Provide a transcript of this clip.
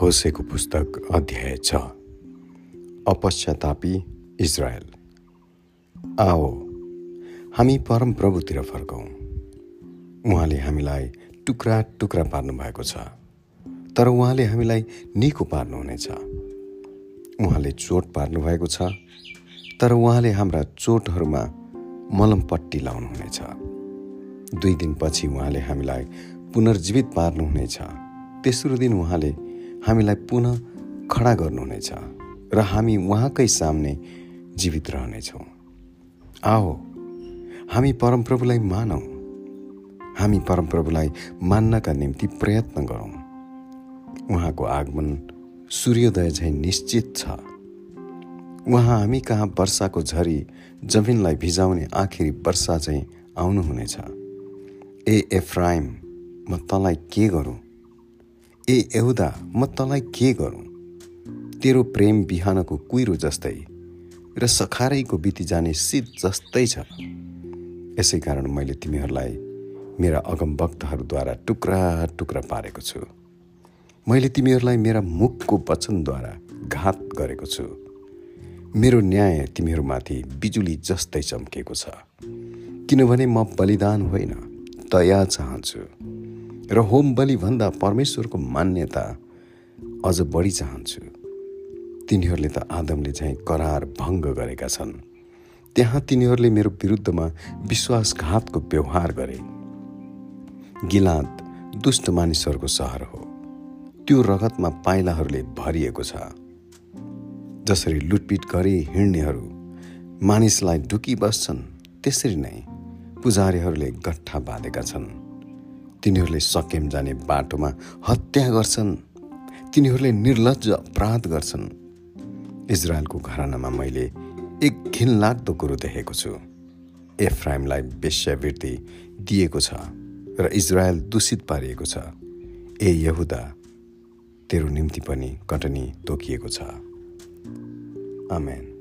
होसेको पुस्तक अध्याय छ। अपश्चातापी इजरायल। आओ हामी परमप्रभुतिर फर्कौँ। उहाँले हामीलाई टुक्रा टुक्रा पार्नु भएको छ तर उहाँले हामीलाई निको पार्नुहुनेछ। उहाँले चोट पार्नु भएको छ तर उहाँले हाम्रा चोटहरूमा मलमपट्टि लाउनुहुनेछ। दुई दिनपछि उहाँले हामीलाई पुनर्जीवित पार्नुहुनेछ। तेस्रो दिन उहाँले हामीलाई पुनः खडा गर्नुहुनेछ र हामी उहाँकै सामने जीवित रहनेछौँ। आओ हामी परमप्रभुलाई मानौँ। हामी परमप्रभुलाई मान्नका निम्ति प्रयत्न गरौँ। उहाँको आगमन सूर्योदय झैँ निश्चित छ। उहाँ हामी कहाँ वर्षाको झरी जमिनलाई भिजाउने आखिरी वर्षा चाहिँ आउनुहुनेछ। ए एफ्राइम म तँलाई के गरौँ? ए यहुदा म तँलाई के गरौँ? तेरो प्रेम बिहानको कुहिरो जस्तै र सखारैको बिति जाने शीत जस्तै छ। यसै कारण मैले तिमीहरूलाई मेरा अगमभक्तहरूद्वारा टुक्रा टुक्रा पारेको छु। मैले तिमीहरूलाई मेरा मुखको वचनद्वारा घात गरेको छु। मेरो न्याय तिमीहरूमाथि बिजुली जस्तै चम्केको छ। किनभने म बलिदान होइन दया चाहन्छु। र होम बलिभन्दा परमेश्वरको मान्यता अझ बढी चाहन्छु। तिनीहरूले त आदमले चाहिँ करार भङ्ग गरेका छन्। त्यहाँ तिनीहरूले मेरो विरुद्धमा विश्वासघातको व्यवहार गरे। गिलाद दुष्ट मानिसहरूको सहर हो। त्यो रगतमा पाइलाहरूले भरिएको छ। जसरी लुटपिट गरी हिँड्नेहरू मानिसलाई ढुकी बस्छन् त्यसरी नै पुजारीहरूले गट्ठा बाँधेका छन्। तिनीहरूले सकेम जाने बाटोमा हत्या गर्छन्। तिनीहरूले निर्लज अपराध गर्छन्। इजरायलको घरानामा मैले एक घिनलाग्दो कुरो देखेको छु। एफ्राइमलाई वेश्यावृत्ति दिएको छ र इजरायल दूषित पारिएको छ। ए यहुदा तेरो निम्ति पनि कटनी तोकिएको छ। आमेन।